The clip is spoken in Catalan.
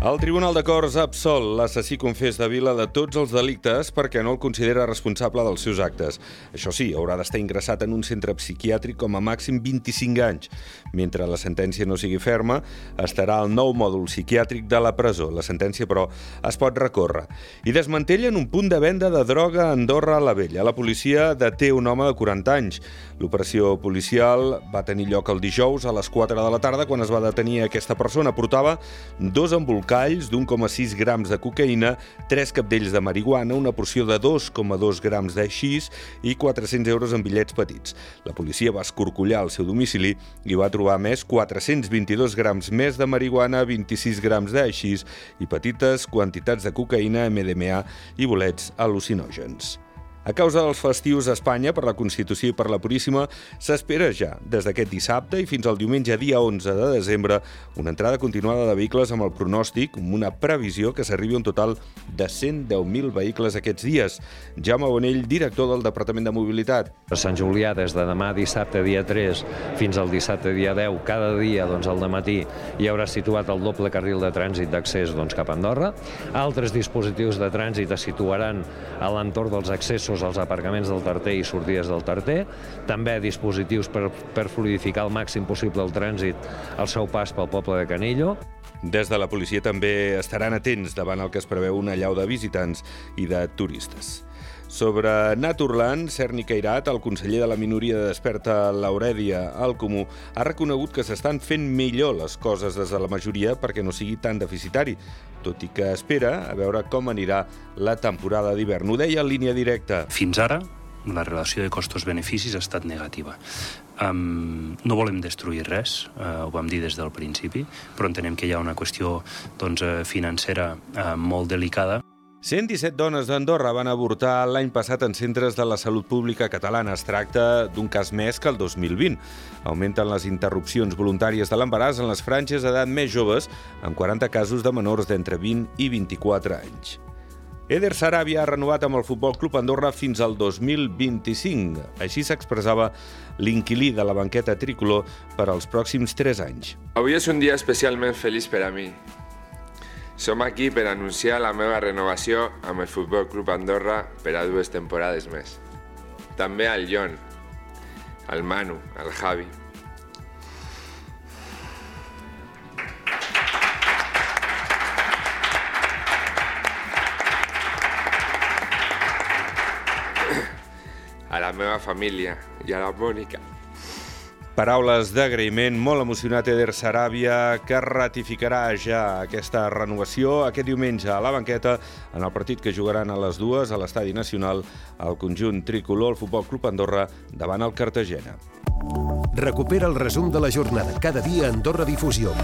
El Tribunal de Corts ha absolt l'assassí confés de Vila de tots els delictes perquè no el considera responsable dels seus actes. Això sí, haurà d'estar ingressat en un centre psiquiàtric com a màxim 25 anys. Mentre la sentència no sigui ferma, estarà al nou mòdul psiquiàtric de la presó. La sentència, però, es pot recórrer. I desmantellen un punt de venda de droga a Andorra a la Vella. La policia deté un home de 40 anys. L'operació policial va tenir lloc el dijous a les 4 de la tarda quan es va detenir aquesta persona. Portava dos embolcats calls d'1,6 grams de cocaïna, 3 capdells de marihuana, una porció de 2,2 grams de xís i 400 euros en bitllets petits. La policia va escorcollar el seu domicili i va trobar més 422 grams més de marihuana, 26 grams de xís i petites quantitats de cocaïna, MDMA i bolets al·lucinògens. A causa dels festius a Espanya per la Constitució i per la Puríssima, s'espera ja, des d'aquest dissabte i fins al diumenge dia 11 de desembre, una entrada continuada de vehicles amb el pronòstic, amb una previsió que s'arribi un total de 110.000 vehicles aquests dies. Jaume Bonell, director del Departament de Mobilitat. A Sant Julià, des de demà dissabte dia 3 fins al dissabte dia 10, cada dia doncs, al matí hi haurà situat el doble carril de trànsit d'accés doncs, cap a Andorra. Altres dispositius de trànsit es situaran a l'entorn dels accessos accessos als aparcaments del Tarter i sortides del Tarter, també dispositius per, per fluidificar el màxim possible el trànsit al seu pas pel poble de Canillo. Des de la policia també estaran atents davant el que es preveu una llau de visitants i de turistes. Sobre Naturland, Cerny Cairat, el conseller de la minoria de Desperta Laurèdia al Comú, ha reconegut que s'estan fent millor les coses des de la majoria perquè no sigui tan deficitari, tot i que espera a veure com anirà la temporada d'hivern. Ho deia en línia directa. Fins ara, la relació de costos-beneficis ha estat negativa. Um, no volem destruir res, uh, ho vam dir des del principi, però entenem que hi ha una qüestió doncs, eh, financera uh, molt delicada 117 dones d'Andorra van avortar l'any passat en centres de la salut pública catalana. Es tracta d'un cas més que el 2020. Augmenten les interrupcions voluntàries de l'embaràs en les franges d'edat més joves, amb 40 casos de menors d'entre 20 i 24 anys. Eder Sarabia ha renovat amb el Futbol Club Andorra fins al 2025. Així s'expressava l'inquilí de la banqueta tricolor per als pròxims 3 anys. Avui és un dia especialment feliç per a mi. Som aquí per anunciar la meva renovació amb el Futbol Club Andorra per a dues temporades més. També al Jon, al Manu, al Javi. A la meva família i a la Mònica. Paraules d'agraïment, molt emocionat Eder Saràbia, que ratificarà ja aquesta renovació aquest diumenge a la banqueta en el partit que jugaran a les dues a l'Estadi Nacional el conjunt tricolor, el Futbol Club Andorra, davant el Cartagena. Recupera el resum de la jornada cada dia a Andorra Difusió.